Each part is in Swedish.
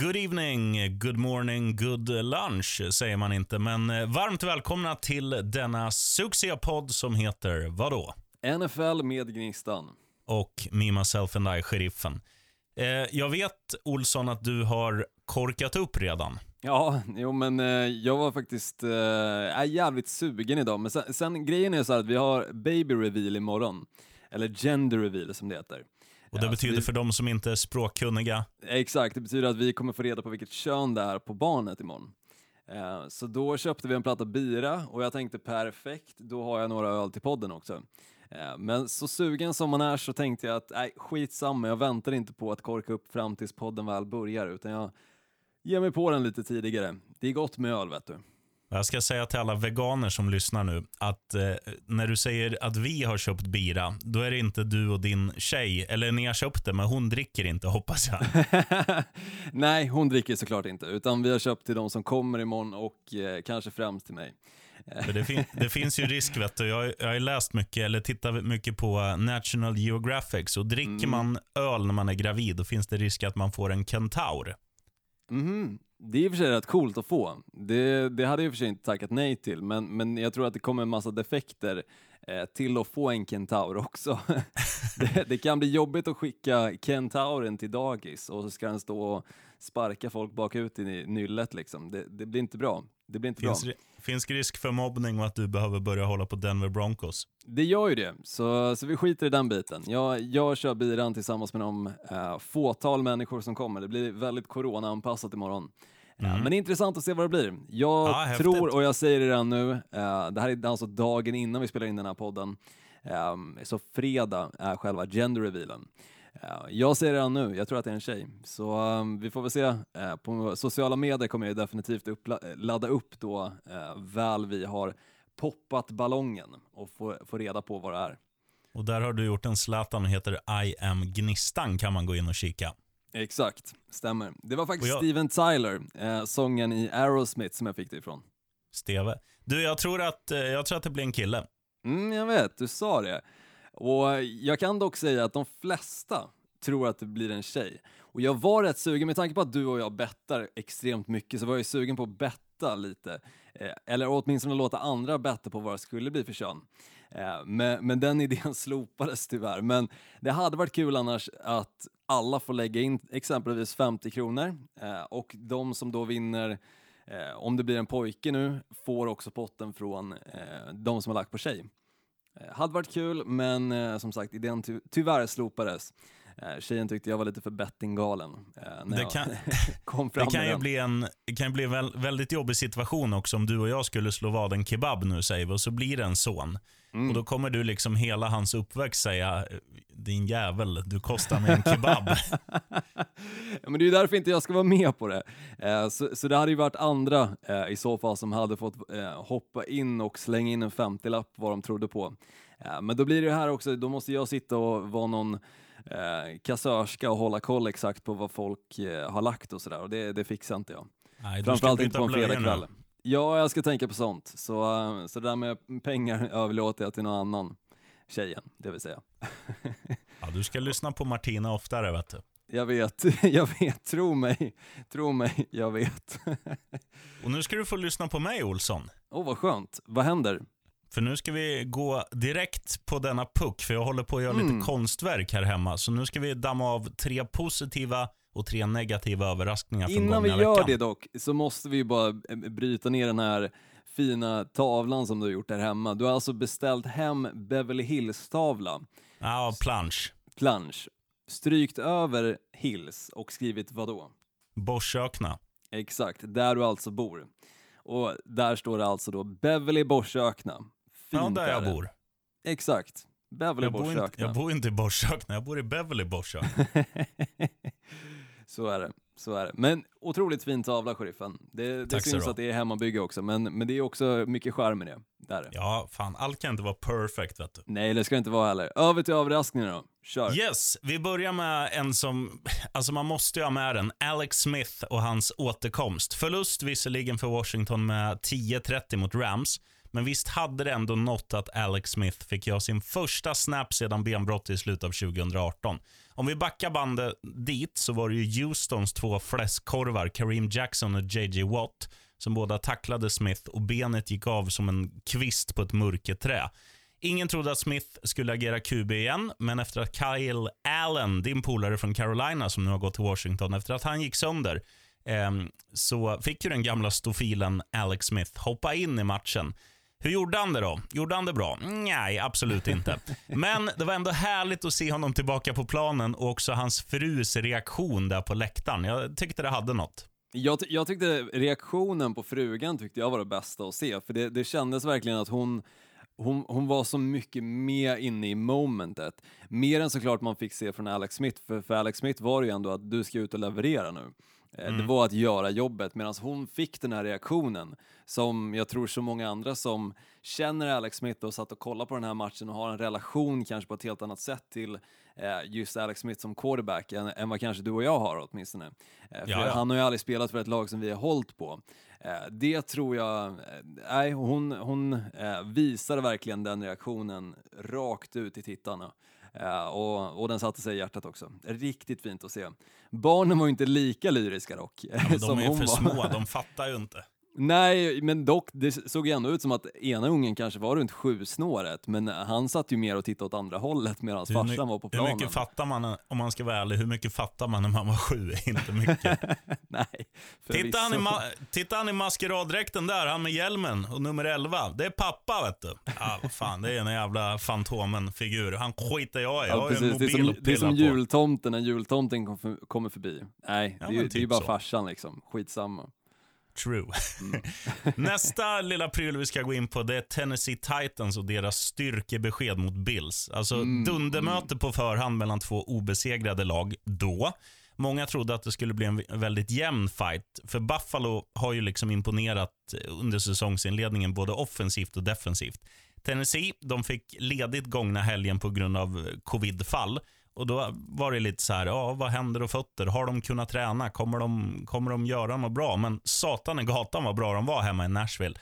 Good evening, good morning, good lunch säger man inte. Men eh, varmt välkomna till denna succépodd som heter vadå? NFL med Gnistan. Och Me, Myself and I, Sheriffen. Eh, jag vet, Olsson, att du har korkat upp redan. Ja, jo men eh, jag var faktiskt eh, är jävligt sugen idag, men sen, sen grejen är så här att vi har baby reveal imorgon. Eller gender reveal som det heter. Och det Ja, betyder vi- för de som inte är språkkunniga, Exakt, det betyder att vi kommer få reda på vilket kön det är på barnet imorgon. Eh, Så då köpte vi en platta bira och jag tänkte perfekt, då har jag några öl till podden också. Eh, Men så sugen som man är så tänkte jag att nej, skitsamma, jag väntar inte på att korka upp fram tills podden väl börjar utan jag ger mig på den lite tidigare. Det är gott med öl vet du. Jag ska säga till alla veganer som lyssnar nu att eh, när du säger att vi har köpt bira, då är det inte du och din tjej, eller ni har köpt det, men hon dricker inte hoppas jag. Nej, hon dricker såklart inte, utan vi har köpt till de som kommer imorgon och eh, kanske främst till mig. Det, fin det finns ju risk, vet du. Jag, har- jag har läst mycket, eller tittat mycket på eh, National Geographic, så dricker man öl när man är gravid, då finns det risk att man får en kentaur. Mhm. Det är i och för sig rätt coolt att få. Det, det hade jag i och för sig inte tackat nej till, men, men jag tror att det kommer en massa defekter eh, till att få en kentaur också. det, det kan bli jobbigt att skicka kentauren till dagis och så ska den stå och sparka folk bakut i nyllet liksom. Det, det blir inte bra. Det blir inte Finns, bra. finns risk för mobbning och att du behöver börja hålla på Denver Broncos. Det gör ju det, så, så vi skiter i den biten. Jag, jag kör biran tillsammans med de eh, fåtal människor som kommer. Det blir väldigt corona-anpassat imorgon. Eh, men det är intressant att se vad det blir. Jag Ja, häftigt. tror, och jag säger det redan nu, eh, det här är alltså dagen innan vi spelar in den här podden, eh, så fredag är själva gender revealen. Eh, jag säger redan nu, jag tror att det är en tjej. Så vi får väl se. På sociala medier kommer jag definitivt uppla- ladda upp då väl vi har poppat ballongen och få, få reda på vad det är. Och där har du gjort en Zlatan och heter I am Gnistan, kan man gå in och kika. Exakt, stämmer. Det var faktiskt jag- Steven Tyler, eh, sången i Aerosmith som jag fick det ifrån. Steve. Du, jag tror att, eh, jag tror att det blir en kille. Mm, jag vet, du sa det. Och jag kan dock säga att de flesta tror att det blir en tjej. Och jag var rätt sugen, med tanke på att du och jag bettar extremt mycket, så var jag sugen på att betta lite. Eh, eller åtminstone låta andra betta på vad det skulle bli för kön. Eh, men, men den idén slopades tyvärr. Men det hade varit kul annars att alla får lägga in exempelvis 50 kronor eh, och de som då vinner eh, om det blir en pojke nu får också potten från de som har lagt på tjej. Hade varit kul, men som sagt, idén ty tyvärr slopades. Eh, tjejen tyckte jag var lite för bettinggalen eh, Det kan- Det kan ju den. bli en, det kan bli en väl, väldigt jobbig situation också om du och jag skulle slå vad en kebab nu säger vi och så blir det en son. Mm. Och då kommer du liksom hela hans uppväxt säga, din jävel, du kostar mig en kebab. Men det är därför inte jag ska vara med på det. Eh, så, så det hade ju varit andra eh, i så fall som hade fått eh, hoppa in och slänga in en 50-lapp vad de trodde på. Eh, men då blir det här också, då måste jag sitta och vara någon eh, kassörska och hålla koll exakt på vad folk eh, har lagt och sådär och det, det fixar inte jag. Nej, Framförallt inte på en fredagkväll. Ja, jag ska tänka på sånt. Så, eh, så det där med pengar överlåter jag till någon annan. Tjejen, det vill säga. Ja, du ska lyssna på Martina oftare vet du. Jag vet, jag vet, tro mig, tro mig, jag vet. Och nu ska du få lyssna på mig Olsson. Åh, vad skönt. Vad händer? För nu ska vi gå direkt på denna puck, för jag håller på att göra lite konstverk här hemma. Så nu ska vi damma av tre positiva och tre negativa överraskningar från Innan vi gör veckan. det dock, så måste vi bara eh, bryta ner den här fina tavlan som du har gjort där hemma. Du har alltså beställt hem Beverly Hills-tavla, Ja, plansch. plansch, strykt över Hills och skrivit vad då? Borsökna. Exakt, där du alltså bor. Och där står det alltså då Beverly Borsökna. Fint Ja, där är jag det. bor. Exakt, Beverly Jag bor, inte, jag bor inte i Borsökna, jag bor i Beverly Borsökna. så är det. Så är det. Men otroligt fin tavla, sheriffen. Det, det syns att det är hemmabygge också, men, men det är också mycket charm i det. Där. Ja, fan, allt kan inte vara perfect vet du. Nej, det ska det inte vara heller. Över till överraskningar då. Kör. Yes, vi börjar med en som, alltså man måste ju ha med den. Alex Smith och hans återkomst. Förlust visserligen för Washington med 10-30 mot Rams, men visst hade det ändå nått att Alex Smith fick göra sin första snap sedan benbrottet i slutet av 2018. Om vi backar bandet dit så var det ju Houstons två fläskkorvar, Kareem Jackson och JJ Watt, som båda tacklade Smith och benet gick av som en kvist på ett mörkerträ. Ingen trodde att Smith skulle agera QB igen, men efter att Kyle Allen, din polare från Carolina som nu har gått till Washington, efter att han gick sönder, eh, så fick ju den gamla stofilen Alex Smith hoppa in i matchen. Hur gjorde han det då? Gjorde han det bra? Nej, absolut inte. Men det var ändå härligt att se honom tillbaka på planen och också hans frus reaktion där på läktaren. Jag tyckte det hade något. Jag, jag tyckte reaktionen på frugan tyckte jag var det bästa att se, för det, det kändes verkligen att hon hon, hon var så mycket mer inne i momentet. Mer än såklart man fick se från Alex Smith, för, för Alex Smith var det ju ändå att du ska ut och leverera nu. Eh, mm. Det var att göra jobbet, medan hon fick den här reaktionen som jag tror så många andra som känner Alex Smith och satt och kollade på den här matchen och har en relation kanske på ett helt annat sätt till eh, just Alex Smith som quarterback än, än vad kanske du och jag har åtminstone. Eh, för. Han har ju aldrig spelat för ett lag som vi har hållit på. Det tror jag, nej, hon, hon visade verkligen den reaktionen rakt ut i tittarna. Uh, och, och, den satte sig i hjärtat också. Riktigt fint att se. Barnen var ju inte lika lyriska dock. Ja, de är för små, de fattar ju inte. Nej, men dock, det såg ju ändå ut som att ena ungen kanske var runt sju snåret, men han satt ju mer och tittade åt andra hållet medan farsan var på planen. Hur mycket fattar man, om man ska vara ärlig, hur mycket fattar man när man var sju? Inte mycket. Nej, titta han, i titta han i maskeraddräkten där, han med hjälmen och nummer 11. Det är pappa vet du. Ja, vad fan, det är en jävla Fantomen-figur. Han skiter jag i. Jag har ju en mobil det är som, det är som jultomten när jultomten kommer förbi. Nej, ja, det, är, typ det är ju bara så. farsan liksom. Skitsamma. True. Mm. Nästa lilla pryl vi ska gå in på det är Tennessee Titans och deras styrkebesked mot Bills. Alltså mm. dundermöte på förhand mellan två obesegrade lag då. Många trodde att det skulle bli en väldigt jämn fight. För Buffalo har ju liksom imponerat under säsongsinledningen både offensivt och defensivt. Tennessee de fick ledigt gångna helgen på grund av covid-fall. Och Då var det lite så här, ja, vad händer och fötter? Har de kunnat träna? Kommer de, kommer de göra något bra? Men satan i gatan vad bra de var hemma i Nashville.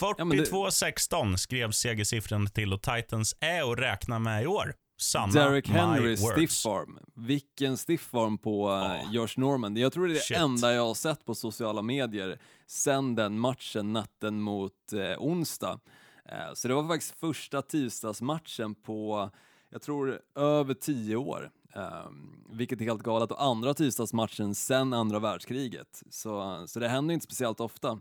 42-16 skrev segersiffran till och Titans är att räkna med i år. Samma Derek Henry stiffarm. Vilken stiffarm på oh. Josh Norman. Jag tror det är det Shit. enda jag har sett på sociala medier sen den matchen natten mot eh, onsdag. Eh, så det var faktiskt första tisdagsmatchen på jag tror över tio år. Um, vilket är helt galet och andra tisdagsmatchen sen andra världskriget. Så, så det händer inte speciellt ofta. Uh,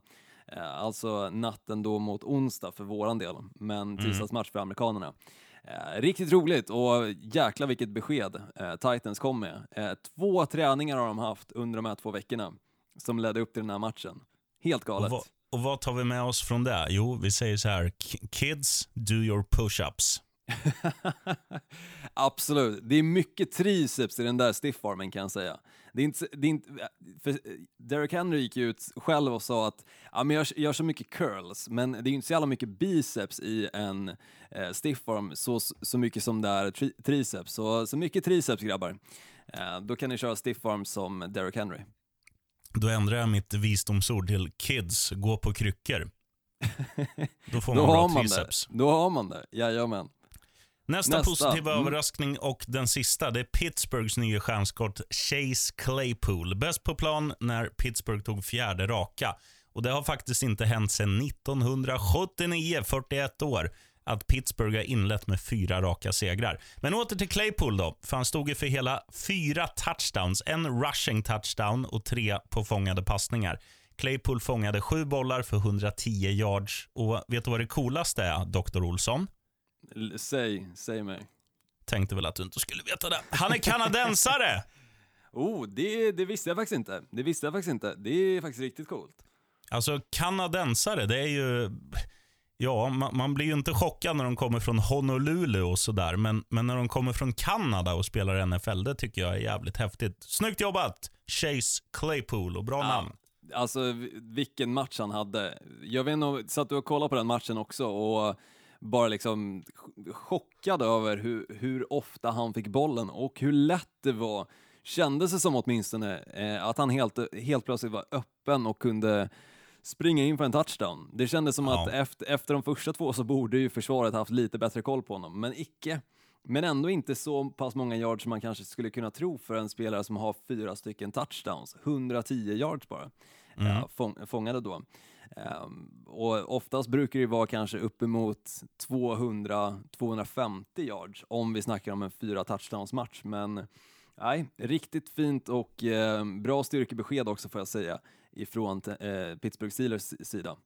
alltså natten då mot onsdag för våran del, men mm. tisdagsmatch för amerikanerna. Uh, riktigt roligt och jäkla vilket besked uh, Titans kom med. två träningar har de haft under de här två veckorna som ledde upp till den här matchen. Helt galet. Och vad, och vad tar vi med oss från det? Jo, vi säger så här, kids, do your push-ups. Absolut. Det är mycket triceps i den där stiffarmen kan jag säga. Det är inte, det är inte, för Derek Henry gick ut själv och sa att ja, men jag gör så mycket curls, men det är inte så jävla mycket biceps i en eh, stiffarm så, så mycket som det är tri triceps. Så, så mycket triceps grabbar. Eh, då kan ni köra stiffarm som Derek Henry. Då ändrar jag mitt visdomsord till kids, gå på kryckor. Då får man Då bra triceps. Det. Då har man det, jajamän. Nästa, Nästa. positiva mm. överraskning och den sista, det är Pittsburghs nya stjärnskott Chase Claypool. Bäst på plan när Pittsburgh tog fjärde raka. Och Det har faktiskt inte hänt sedan 1979, 41 år, att Pittsburgh har inlett med fyra raka segrar. Men åter till Claypool då, för han stod ju för hela fyra touchdowns. En rushing touchdown och tre påfångade passningar. Claypool fångade sju bollar för 110 yards. Och vet du vad det coolaste är, Dr. Olsson? Säg, säg mig. Tänkte väl att du inte skulle veta det. Han är kanadensare! oh, det, det visste jag faktiskt inte. Det visste jag faktiskt inte. Det är faktiskt riktigt coolt. Alltså, kanadensare, det är ju... Ja, man, man, blir ju inte chockad när de kommer från Honolulu och sådär, men, men när de kommer från Kanada och spelar NFL, det tycker jag är jävligt häftigt. Snyggt jobbat, Chase Claypool, och bra ja, namn. Alltså, vilken match han hade. Jag vet inte, satt du och kollade på den matchen också och bara liksom chockad över hur, hur ofta han fick bollen och hur lätt det var, kändes det som åtminstone, eh, att han helt, helt plötsligt var öppen och kunde springa in för en touchdown. Det kändes som Ja. att efter, efter de första två så borde ju försvaret haft lite bättre koll på honom, men icke. Men ändå inte så pass många yards som man kanske skulle kunna tro för en spelare som har fyra stycken touchdowns. 110 yards bara, Mm. ja, fång, fångade då. Ehm, och oftast brukar det vara kanske uppemot 200-250 yards om vi snackar om en fyra touchdowns match. Men nej, riktigt fint och eh, bra styrkebesked också får jag säga ifrån eh, Pittsburgh Steelers sida.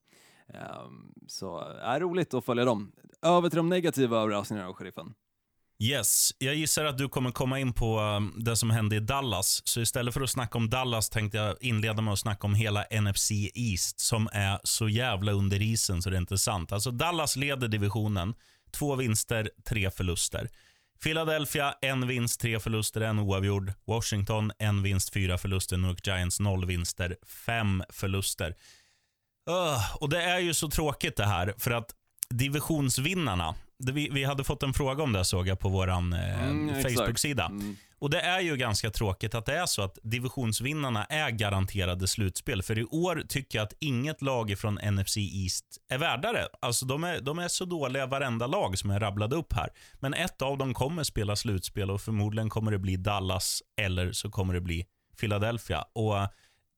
Ehm, så eh, är roligt att följa dem. Över till de negativa överraskningarna av sheriffen. Yes, jag gissar att du kommer komma in på um, det som hände i Dallas. Så istället för att snacka om Dallas tänkte jag inleda med att snacka om hela NFC East som är så jävla under isen så det är inte sant. Alltså Dallas leder divisionen. Två vinster, tre förluster. Philadelphia, en vinst, tre förluster, en oavgjord. Washington, en vinst, fyra förluster. New York Giants, noll vinster, fem förluster. Uh, och Det är ju så tråkigt det här, för att divisionsvinnarna, vi, vi hade fått en fråga om det såg jag på vår eh, Mm. Facebook-sida. Mm. Och Det är ju ganska tråkigt att det är så att divisionsvinnarna är garanterade slutspel. För i år tycker jag att inget lag från NFC East är värdare. Alltså de är, de är så dåliga varenda lag som jag rabblade upp här. Men ett av dem kommer spela slutspel och förmodligen kommer det bli Dallas eller så kommer det bli Philadelphia. Och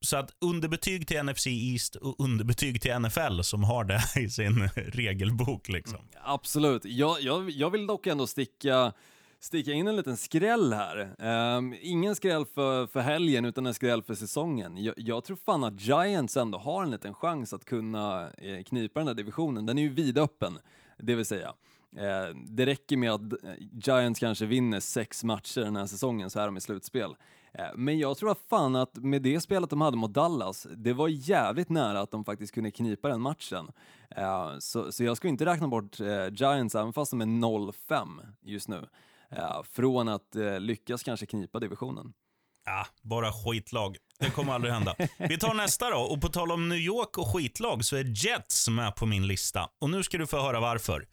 så att underbetyg till NFC East och underbetyg till NFL som har det i sin regelbok. Liksom. Mm, absolut. Jag, jag, jag vill dock ändå sticka, sticka in en liten skräll här. Um, ingen skräll för, för helgen, utan en skräll för säsongen. Jag, jag tror fan att Giants ändå har en liten chans att kunna eh, knipa den där divisionen. Den är ju vidöppen, det vill säga. Eh, det räcker med att eh, Giants kanske vinner sex matcher den här säsongen så är de i slutspel. Eh, Men jag tror fan att med det spelet de hade mot Dallas, det var jävligt nära att de faktiskt kunde knipa den matchen. Eh, Så, så jag skulle inte räkna bort eh, Giants, även fast de är 0-5 just nu, från att lyckas kanske knipa divisionen. Ja, bara skitlag. Det kommer aldrig hända. Vi tar nästa då. Och på tal om New York och skitlag så är Jets med på min lista. Och nu ska du få höra varför.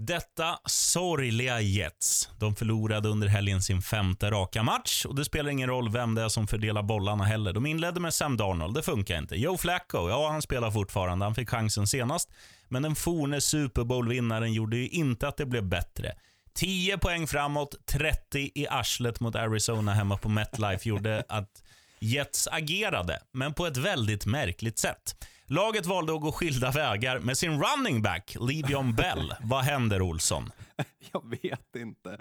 Detta sorgliga Jets. De förlorade under helgen sin femte raka match och det spelar ingen roll vem det är som fördelar bollarna heller. De inledde med Sam Darnold, det funkar inte. Joe Flacco, ja han spelar fortfarande, han fick chansen senast. Men den forne Super Bowl-vinnaren gjorde ju inte att det blev bättre. 10 poäng framåt, 30 i arslet mot Arizona hemma på MetLife gjorde att Jets agerade, men på ett väldigt märkligt sätt. Laget valde att gå skilda vägar med sin running back, Le'Veon Bell. Vad händer, Olsson? Jag vet inte.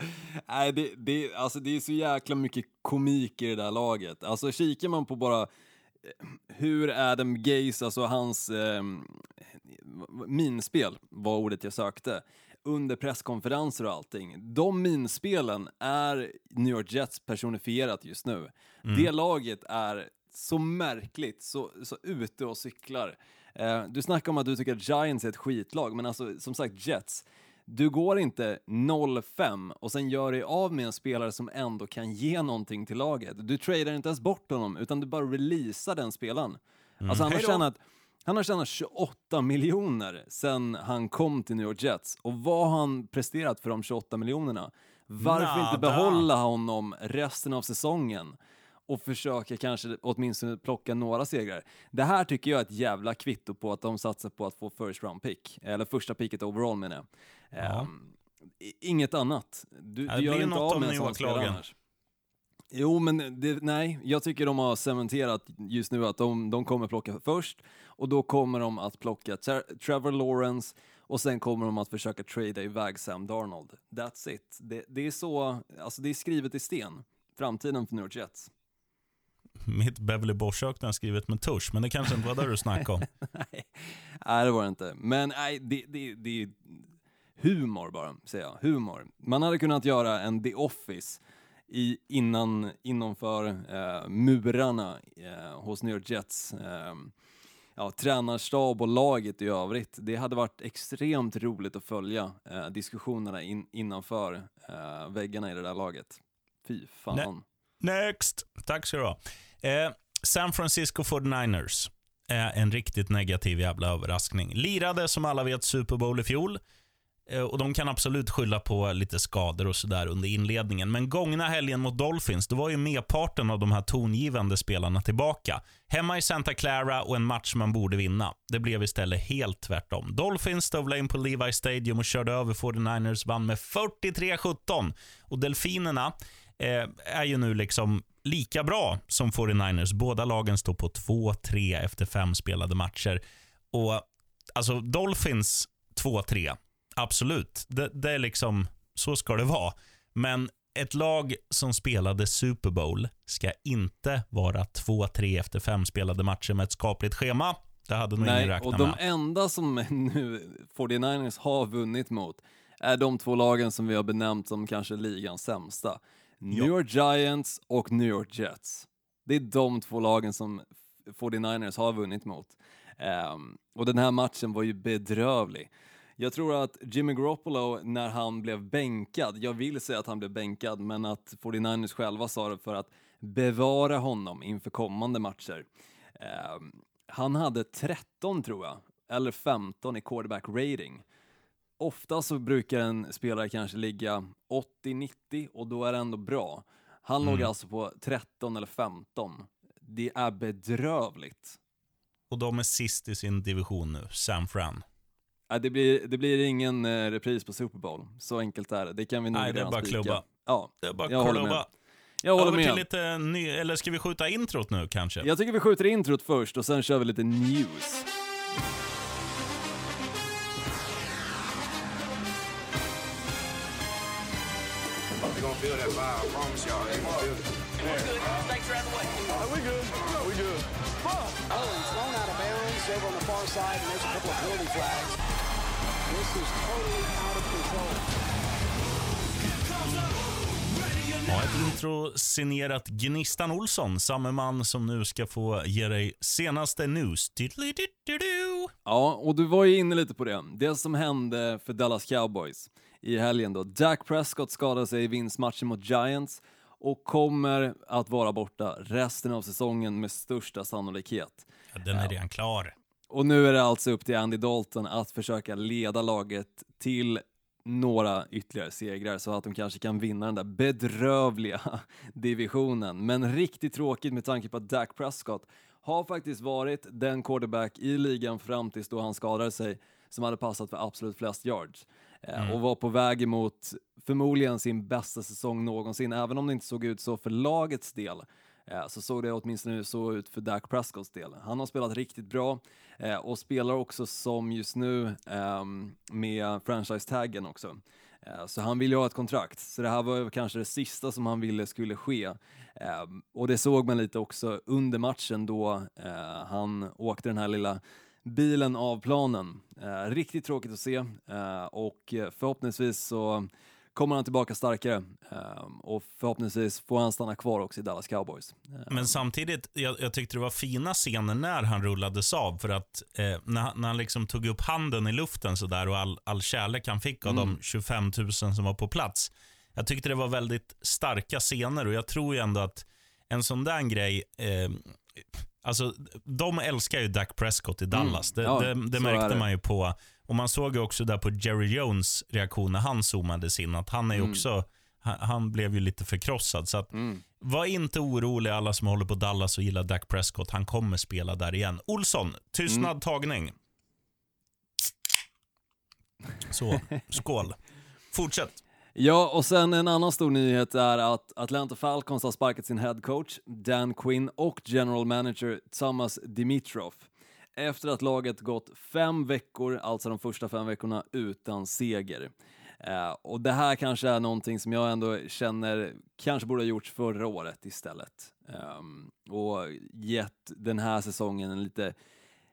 Nej, det, det, alltså det är så jäkla mycket komik i det där laget. Alltså kikar man på bara eh, hur Adam Gaze, alltså hans eh, minspel var ordet jag sökte, under presskonferenser och allting. De minspelen är New York Jets personifierat just nu. Det laget är så märkligt, så, så ute och cyklar. Eh, du snackar om att du tycker att Giants är ett skitlag, men alltså som sagt Jets. Du går inte 0-5 och sen gör dig av med en spelare som ändå kan ge någonting till laget. Du tradar inte ens bort honom, utan du bara releasar den spelaren. Alltså han har, tjänat, han har tjänat 28 miljoner sen han kom till New York Jets. Och vad har han presterat för de 28 miljonerna? Varför inte Nada. behålla honom resten av säsongen? Och försöka kanske åtminstone plocka några segrar. Det här tycker jag är ett jävla kvitto på att de satsar på att få first round pick, eller första picket overall menar jag. Ja. I- inget annat. Du, Ja, du det gör blir inte av med en sån spelare annars. Jo, men det, nej, jag tycker de har cementerat just nu att de, de kommer plocka först och då kommer de att plocka Tra- Trevor Lawrence och sen kommer de att försöka trada iväg Sam Darnold. That's it. Det, det är så, alltså det är skrivet i sten. Framtiden för New York Jets. Mitt Beverly Bosch-öknen har skrivit med tusch, men det kanske inte var det du snackade om. nej, det var det inte. Men nej, det, det, det är humor bara, säger jag. Humor. Man hade kunnat göra en The Office i, innan, innanför eh, murarna eh, hos New York Jets. Eh, ja, tränarstab och laget i övrigt. Det hade varit extremt roligt att följa eh, diskussionerna in, innanför eh, väggarna i det där laget. Fy fan. Next! Tack ska du ha. Eh, San Francisco 49ers Eh, en riktigt negativ jävla överraskning. Lirade som alla vet Super Bowl i fjol. Eh, och De kan absolut skylla på lite skador och sådär under inledningen. Men gångna helgen mot Dolphins, då var ju merparten av de här tongivande spelarna tillbaka. Hemma i Santa Clara och en match man borde vinna. Det blev istället helt tvärtom. Dolphins stövlade in på Levi Stadium och körde över 49ers, vann med 43-17. Och Delfinerna är ju nu liksom lika bra som 49ers. Båda lagen står på 2-3 efter fem spelade matcher. Och alltså Dolphins 2-3, absolut. Det, det, är liksom, så ska det vara. Men ett lag som spelade Super Bowl ska inte vara 2-3 efter fem spelade matcher med ett skapligt schema. Det hade nog ingen räknat och de enda som nu 49ers har vunnit mot är de två lagen som vi har benämnt som kanske ligans sämsta. New York Giants och New York Jets. Det är de två lagen som 49ers har vunnit mot. Um, och den här matchen var ju bedrövlig. Jag tror att Jimmy Garoppolo, när han blev bänkad, jag vill säga att han blev bänkad, men att 49ers själva sa det för att bevara honom inför kommande matcher. Um, han hade 13 tror jag, eller 15 i quarterback rating. Ofta så brukar en spelare kanske ligga 80-90 och då är det ändå bra. Han mm. låg alltså på 13 eller 15. Det är bedrövligt. Och de är sist i sin division nu, San Fran. Det blir, det blir ingen eh, repris på Super Bowl. Så enkelt är det. Det kan vi nog Nej, det är bara spika. klubba. Ja, det är bara jag klubba. håller med. Jag håller Över med. till lite ny, eller ska vi skjuta introt nu kanske? Jag tycker vi skjuter introt först och sen kör vi lite news. Feel that vibe. I promise y'all, they gonna feel it. We're good. Thanks for having the way. Are we good? No, we good. Oh, he's thrown out of bounds over on the far side, and there's a couple of penalty flags. This is totally out of control. Ja, ett intro signerat Gnistan Olsson, samma man som nu ska få ge dig senaste news. Ja, och du var ju inne lite på det. Det som hände för Dallas Cowboys i helgen då. Dak Prescott skadade sig i vinstmatchen mot Giants och kommer att vara borta resten av säsongen med största sannolikhet. Ja, den är redan klar. Och nu är det alltså upp till Andy Dalton att försöka leda laget till några ytterligare segrar så att de kanske kan vinna den där bedrövliga divisionen. Men riktigt tråkigt med tanke på att Dak Prescott har faktiskt varit den quarterback i ligan fram tills då han skadade sig som hade passat för absolut flest yards. Eh, mm. och var på väg emot förmodligen sin bästa säsong någonsin, även om det inte såg ut så för lagets del eh, så såg det åtminstone så ut för Dak Prescotts del. Han har spelat riktigt bra eh, och spelar också som just nu ehm, med franchise-taggen också. Så han vill ju ha ett kontrakt, så det här var kanske det sista som han ville skulle ske. Ehm, och det såg man lite också under matchen då han åkte den här lilla bilen av planen. Eh, riktigt tråkigt att se eh, och förhoppningsvis så kommer han tillbaka starkare eh, och förhoppningsvis får han stanna kvar också i Dallas Cowboys. Eh, Men samtidigt, jag, jag, tyckte det var fina scener när han rullades av för att eh, när, när han liksom tog upp handen i luften så där och all, all kärlek han fick av mm. de 25 000 som var på plats. Jag tyckte det var väldigt starka scener och jag tror ju ändå att en sån där grej eh, Alltså, de älskar ju Dak Prescott i mm. Dallas. Mm. Ja, det, det, det märkte man ju på. Och Man såg ju också där på Jerry Jones reaktion när han zoomades in, att han är mm. också han, blev ju lite förkrossad. Så att, mm. var inte oroliga alla som håller på Dallas och gillar Dak Prescott. Han kommer spela där igen. Olsson, tystnad, mm. tagning. Så, skål. Fortsätt. Ja, och sen en annan stor nyhet är att Atlanta Falcons har sparkat sin head coach Dan Quinn och general manager Thomas Dimitrov efter att laget gått fem veckor, alltså de första fem veckorna, utan seger. Uh, och det här kanske är någonting som jag ändå känner kanske borde ha gjorts förra året istället. Um, och gett den här säsongen en lite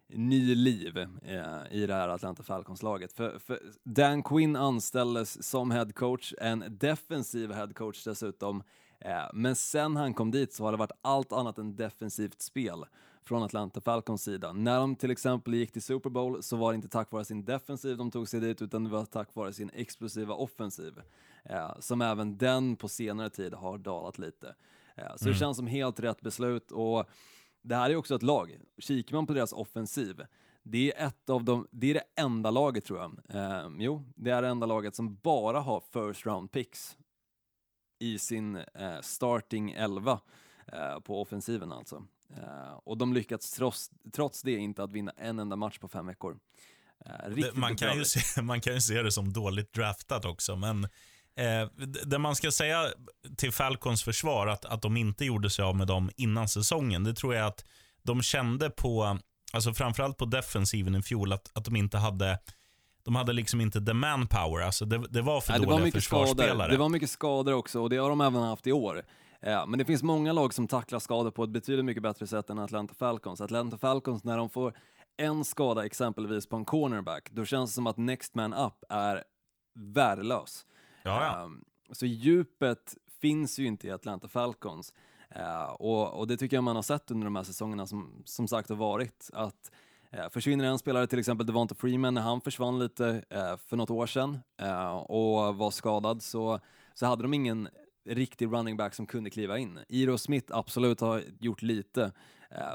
ny liv eh, i det här Atlanta Falcons-laget. För, för, Dan Quinn anställdes som head coach, en defensiv head coach dessutom, eh, men sen han kom dit så har det varit allt annat än defensivt spel från Atlanta Falcons sida. När de till exempel gick till Super Bowl så var det inte tack vare sin defensiv de tog sig dit, utan det var tack vare sin explosiva offensiv, eh, som även den på senare tid har dalat lite. Eh, så mm. det känns som helt rätt beslut och det här är också ett lag. Kikar man på deras offensiv, Det är ett av de, det är det enda laget tror jag. Eh, jo, det är det enda laget som bara har first round picks i sin eh, starting 11 eh, på offensiven alltså. Eh, och de lyckats trots, trots det inte att vinna en enda match på fem veckor. Eh, det, man, kan ju se, man kan ju se det som dåligt draftat också, men Eh, det man ska säga till Falcons försvar, att, att de inte gjorde sig av med dem innan säsongen, det tror jag att de kände på, alltså framförallt på defensiven i fjol, att, att de inte hade de hade liksom inte the manpower, alltså det, det var för Nej, dåliga det var försvarsspelare. Skador. Det var mycket skador också och det har de även haft i år. Ja, men det finns många lag som tacklar skador på ett betydligt mycket bättre sätt än Atlanta Falcons. Atlanta Falcons, när de får en skada exempelvis på en cornerback, då känns det som att next man up är värdelös. Ja, ja. Ehm, så djupet finns ju inte i Atlanta Falcons. Eh, och, och, det tycker jag man har sett under de här säsongerna som, som sagt har varit. Att eh, försvinner en spelare, till exempel Devonta Freeman, när han försvann lite eh, för något år sedan och var skadad, så, så hade de ingen riktig running back som kunde kliva in. Iro Smith absolut har gjort lite,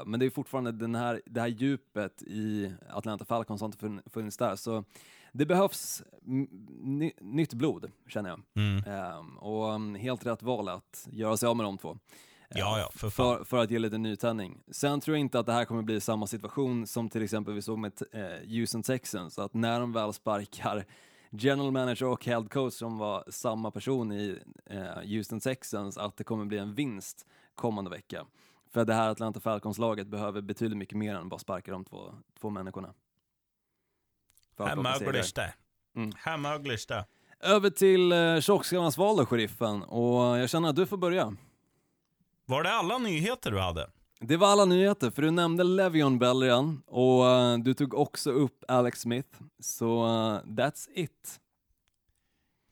men det är fortfarande den här, det här djupet i Atlanta Falcons har inte funnits där. Så det behövs nytt blod, känner jag. Mm. Um, och um, helt rätt val att göra sig av med de två. Ja, ja, för, för, för, att ge lite nytändning. Sen tror jag inte att det här kommer bli samma situation som till exempel vi såg med eh, Houston Texans, att när de väl sparkar general manager och head coach som var samma person i eh, Houston Texans, att det kommer bli en vinst kommande vecka. För det här Atlanta Falcons-laget behöver betydligt mycket mer än bara sparka de två, två människorna. Här mögliges det. Mm. Här mögliges det. Över till eh, tjockskallarnas val då, sheriffen. Och jag känner att du får börja. Var det alla nyheter du hade? Det var alla nyheter, för du nämnde Levion Bell redan och uh, du tog också upp Alex Smith. Så uh, that's it.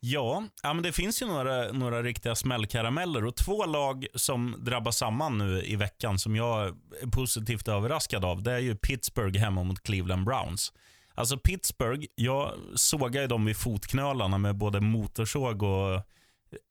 Ja, ja men det finns ju några, några riktiga smällkarameller och två lag som drabbas samman nu i veckan som jag är positivt överraskad av. Det är ju Pittsburgh hemma mot Cleveland Browns. Alltså Pittsburgh, jag sågade dem vid fotknölarna med både motorsåg och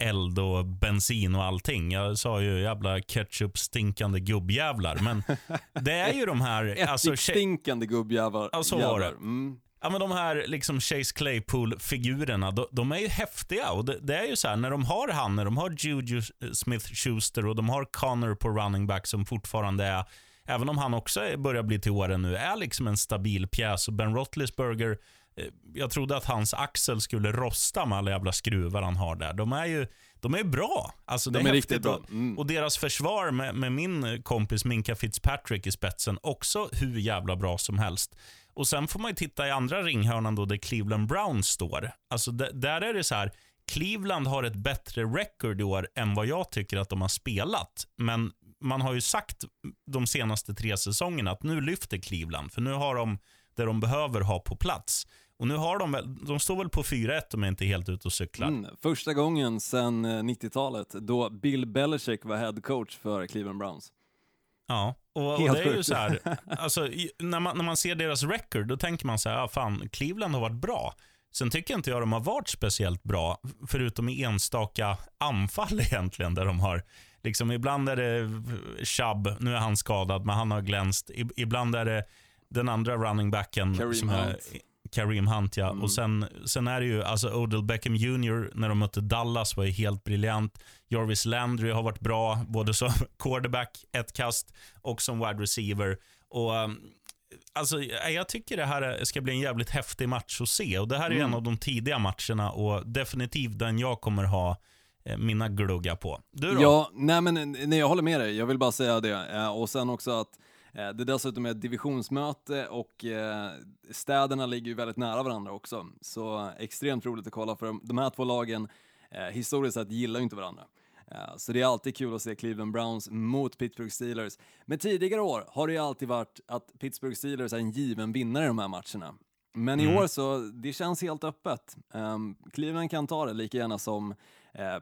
eld och bensin och allting. Jag sa ju jävla ketchup-stinkande gubbjävlar. Men det är ju de här... alltså, stinkande gubbjävlar. Ja, så var det. Mm. Ja, men de här liksom Chase Claypool-figurerna, de, de, är ju häftiga. Och det, det, är ju så här, när de har han, när de har Juju Smith-Schuster och de har Connor på running back som fortfarande är även om han också börjar bli till åren nu, är liksom en stabil pjäs. Och Ben Roethlisberger, eh, jag trodde att hans axel skulle rosta med alla jävla skruvar han har där. De är ju de är bra. Alltså, de är, är riktigt bra. Mm. Och deras försvar med, med, min kompis Minka Fitzpatrick i spetsen, också hur jävla bra som helst. Och Sen får man titta i andra ringhörnan då där Cleveland Browns står. Alltså där är det så här, Cleveland har ett bättre record i år än vad jag tycker att de har spelat. Men man har ju sagt de senaste tre säsongerna att nu lyfter Cleveland, för nu har de det de behöver ha på plats. Och nu har de de står väl på 4-1 om jag inte är helt ute och cyklar. Mm, första gången sedan 90-talet då Bill Belichick var head coach för Cleveland Browns. Ja, och, och det är ju så här, alltså, när, man, när man ser deras record, då tänker man så här, ah, fan, Cleveland har varit bra. Sen tycker inte jag de har varit speciellt bra, förutom i enstaka anfall egentligen, där de har Liksom, ibland är det Chubb, nu är han skadad, men han har glänst. Ibland är det den andra running backen. Kareem Hunt. Kareem Hunt, ja. Mm. Och sen, sen är det ju, alltså Odell Beckham Jr. när de mötte Dallas var ju helt briljant. Jarvis Landry har varit bra, både som quarterback, ett kast, och som wide receiver. Och um, Alltså, jag tycker det här ska bli en jävligt häftig match att se. Och Det här är mm. en av de tidiga matcherna och definitivt den jag kommer ha mina glugga på. Du då? Ja, nej men nej, jag håller med dig. Jag vill bara säga det. Eh, och sen också att eh, det dessutom är ett divisionsmöte och städerna ligger ju väldigt nära varandra också. Så extremt roligt att kolla för de här två lagen historiskt sett gillar ju inte varandra. Så det är alltid kul att se Cleveland Browns mot Pittsburgh Steelers. Men tidigare år har det ju alltid varit att Pittsburgh Steelers är en given vinnare i de här matcherna. Men i mm. år så, det känns helt öppet. Um, Cleveland kan ta det lika gärna som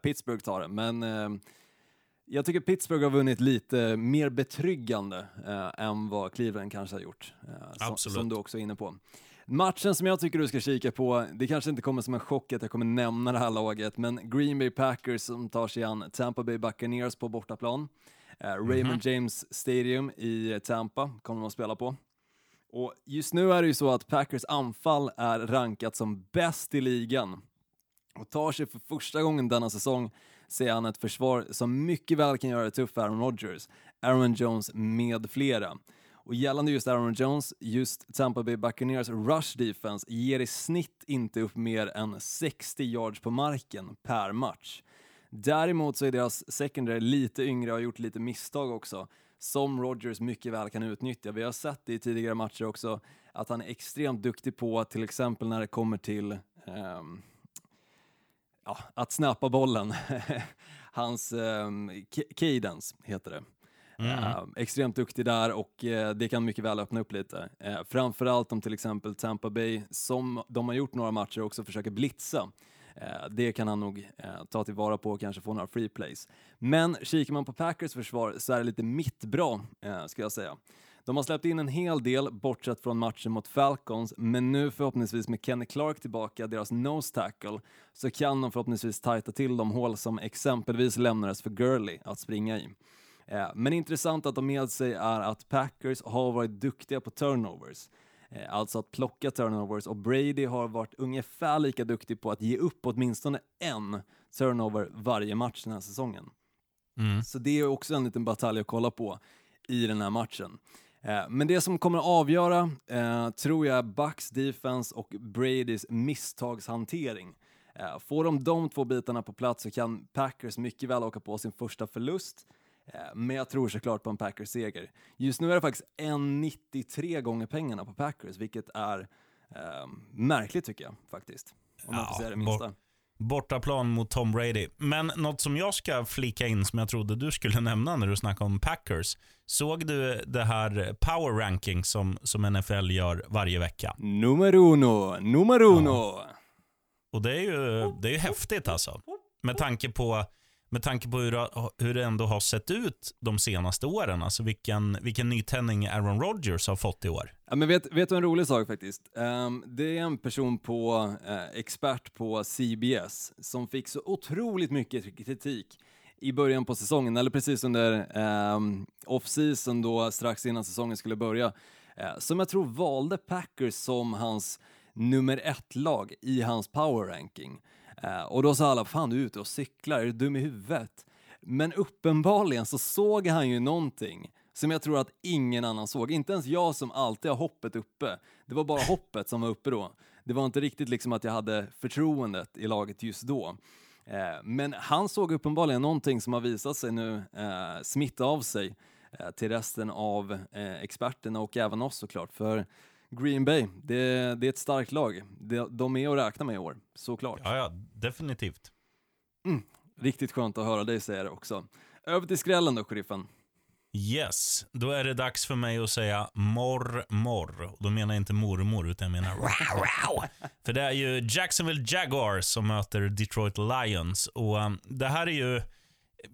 Pittsburgh tar det, men uh, jag tycker Pittsburgh har vunnit lite mer betryggande uh, än vad Cleveland kanske har gjort, som, som, du också är inne på. Matchen som jag tycker du ska kika på, det kanske inte kommer som en chock att jag kommer nämna det här laget, men Green Bay Packers som tar sig an Tampa Bay Buccaneers på bortaplan. Mm -hmm. Raymond James Stadium i Tampa kommer de att spela på. Och just nu är det ju så att Packers anfall är rankat som bäst i ligan och tar sig för första gången denna säsong ser han ett försvar som mycket väl kan göra det tufft för Aaron Rodgers, Aaron Jones med flera. Och gällande just Aaron Jones, just Tampa Bay Buccaneers rush defense ger i snitt inte upp mer än 60 yards på marken per match. Däremot så är deras secondary lite yngre och har gjort lite misstag också, som Rodgers mycket väl kan utnyttja. Vi har sett det i tidigare matcher också, att han är extremt duktig på, till exempel när det kommer till um, ja, att snappa bollen. Hans um, cadence heter det. Mm. Uh, extremt duktig där och uh, det kan mycket väl öppna upp lite. Uh, framförallt om till exempel Tampa Bay, som de har gjort några matcher, också försöker blitza. det kan han nog ta tillvara på och kanske få några free plays. Men kikar man på Packers försvar så är det lite mittbra, ska jag säga. De har släppt in en hel del, bortsett från matchen mot Falcons, men nu förhoppningsvis med Kenny Clark tillbaka, deras nose tackle, så kan de förhoppningsvis tajta till de hål som exempelvis lämnades för Gurley att springa i. Eh, men intressant att ha med sig är att Packers har varit duktiga på turnovers. Eh, alltså att plocka turnovers och Brady har varit ungefär lika duktig på att ge upp åtminstone en turnover varje match den här säsongen. Mm. Så det är också en liten batalj att kolla på i den här matchen. Eh, men det som kommer att avgöra eh, tror jag är Bucks defense och Bradys misstagshantering. Eh, får de de två bitarna på plats så kan Packers mycket väl åka på sin första förlust. Men jag tror såklart på en Packers-seger. Just nu är det faktiskt 1,93 gånger pengarna på Packers, vilket är eh, märkligt tycker jag faktiskt. Om man får säga det minsta. Bort, bortaplan mot Tom Brady. Men något som jag ska flika in, som jag trodde du skulle nämna när du snackade om Packers. Såg du det här power ranking som, som NFL gör varje vecka? Nummer uno, nummer uno. Ja. Och det är ju det är ju häftigt alltså. Med tanke på med tanke på hur, hur det ändå har sett ut de senaste åren. Alltså vilken, vilken nytändning Aaron Rodgers har fått i år. Ja, men vet, vet du en rolig sak faktiskt? Um, det är en person på, uh, expert på CBS som fick så otroligt mycket kritik i början på säsongen, eller precis under um, off-season då strax innan säsongen skulle börja, uh, som jag tror valde Packers som hans nummer ett-lag i hans power ranking. Eh, och då sa alla, fan du är ute och cyklar, är du dum i huvudet? Men uppenbarligen så såg han ju någonting som jag tror att ingen annan såg. Inte ens jag som alltid har hoppet uppe. Det var bara hoppet som var uppe då. Det var inte riktigt liksom att jag hade förtroendet i laget just då. Eh, men han såg uppenbarligen någonting som har visat sig nu eh, smitta av sig till resten av experterna och även oss såklart. För Green Bay, det, det är ett starkt lag. De, de är att räkna med i år, såklart. Ja, ja, definitivt. Mm, riktigt skönt att höra dig säga det också. Över till skrällen då, sheriffen. Yes, då är det dags för mig att säga morr, morr. Då menar jag inte mormor, utan jag menar wow, wow. För det är ju Jacksonville Jaguars som möter Detroit Lions. Och um, det här är ju...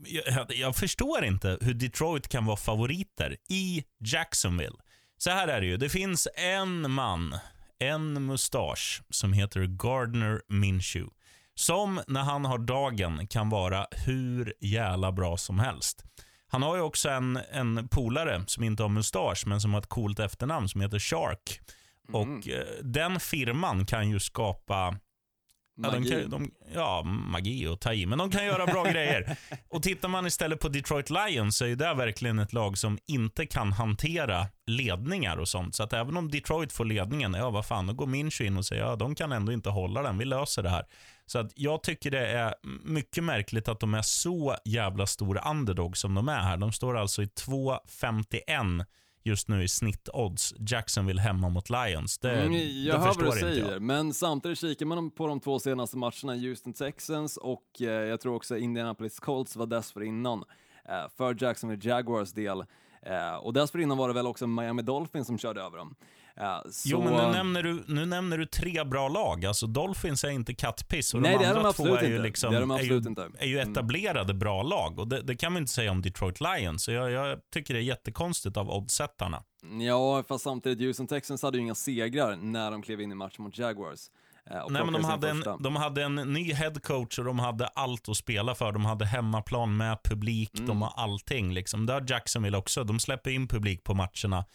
Jag, jag, förstår inte hur Detroit kan vara favoriter i Jacksonville. Så här är det ju. Det finns en man, en mustasch, som heter Gardner Minshew. Som när han har dagen kan vara hur jävla bra som helst. Han har ju också en, en polare som inte har mustasch, men som har ett coolt efternamn som heter Shark. Mm. Och eh, den firman kan ju skapa Magi. Ja, kan, de, ja, magi och ta i, men de kan göra bra grejer. Och tittar man istället på Detroit Lions så är det verkligen ett lag som inte kan hantera ledningar och sånt. Så att även om Detroit får ledningen, ja vad fan, då går Minch in och säger ja, de kan ändå inte hålla den, vi löser det här. Så att jag tycker det är mycket märkligt att de är så jävla stora underdog som de är här. De står alltså i 2,51 just nu i snittodds. Jacksonville hemma mot Lions. Det, mm, jag det hör vad du säger, jag. men samtidigt kikar man på de två senaste matcherna, Houston Texans och eh, jag tror också Indianapolis Colts var dessförinnan. Eh, för Jacksonville Jaguars del. Eh, och dessförinnan var det väl också Miami Dolphins som körde över dem. Ja, så... Jo, men nu nämner, du, nu nämner du tre bra lag. Alltså Dolphins är inte kattpiss och Nej, de andra två är ju, liksom, är, är, ju, är ju mm. etablerade bra lag. Och det, det, kan man inte säga om Detroit Lions. Så jag, jag tycker det är jättekonstigt av oddsättarna. Ja, fast samtidigt, Houston Texans hade ju inga segrar när de klev in i matchen mot Jaguars. Eh, Nej, men de hade, en, de hade en ny headcoach och de hade allt att spela för. De hade hemmaplan med publik, mm. de har allting. Liksom. Det har Jacksonville också. De släpper in publik på matcherna.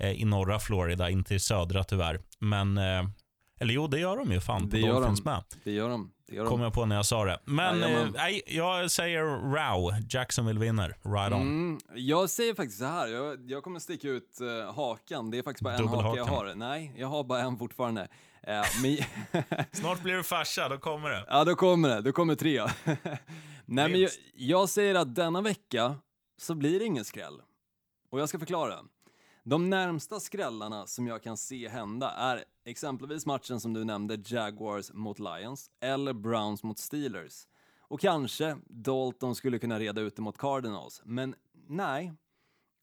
Eh, i norra Florida, inte i södra tyvärr. Men, eh, eller jo, det gör de ju fan Det gör de. med. Det gör de. Det gör de. Kom jag på när jag sa det. Men eh, nej, jag säger Row. Jacksonville vinner. Right on. Mm, jag säger faktiskt så här, jag, jag kommer sticka ut uh, hakan. Det är faktiskt bara en hake jag har. Nej, jag har bara en fortfarande. Eh, men, Snart blir du farsa, då kommer det. ja, då kommer det. Då kommer tre. Nej, men jag, jag säger att denna vecka så blir det ingen skräll. Och jag ska förklara. De närmsta skrällarna som jag kan se hända är exempelvis matchen som du nämnde, Jaguars mot Lions, eller Browns mot Steelers. Och kanske Dalton skulle kunna reda ut det mot Cardinals, men nej.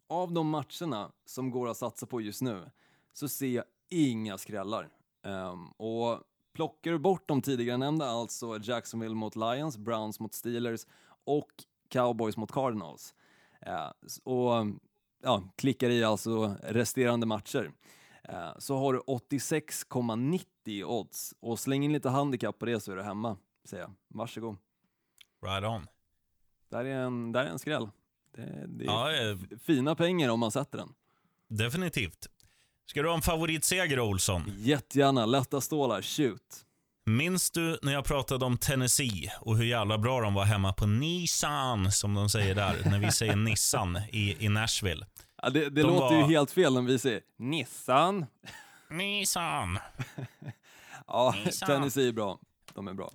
Av de matcherna som går att satsa på just nu så ser jag inga skrällar. Um, och plockar du bort de tidigare nämnda, alltså Jacksonville mot Lions, Browns mot Steelers och Cowboys mot Cardinals, Uh, och ja, klickar i alltså resterande matcher, eh, så har du 86,90 odds. Och släng in lite handikapp på det så är du hemma, säger jag. Varsågod. Right on. Där är en, där är en skräll. Det, det är Ja, eh, fina pengar om man sätter den. definitivt. Ska du ha en favoritseger, Olsson? Jättegärna, lätta stålar, shoot. Minns du när jag pratade om Tennessee och hur jävla bra de var hemma på Nissan, som de säger där, när vi säger Nissan i, i Nashville? Ja, det det De låter ju var- helt fel när vi säger Nissan. Nissan! Ja, Nissan. Tennessee är bra. De är bra.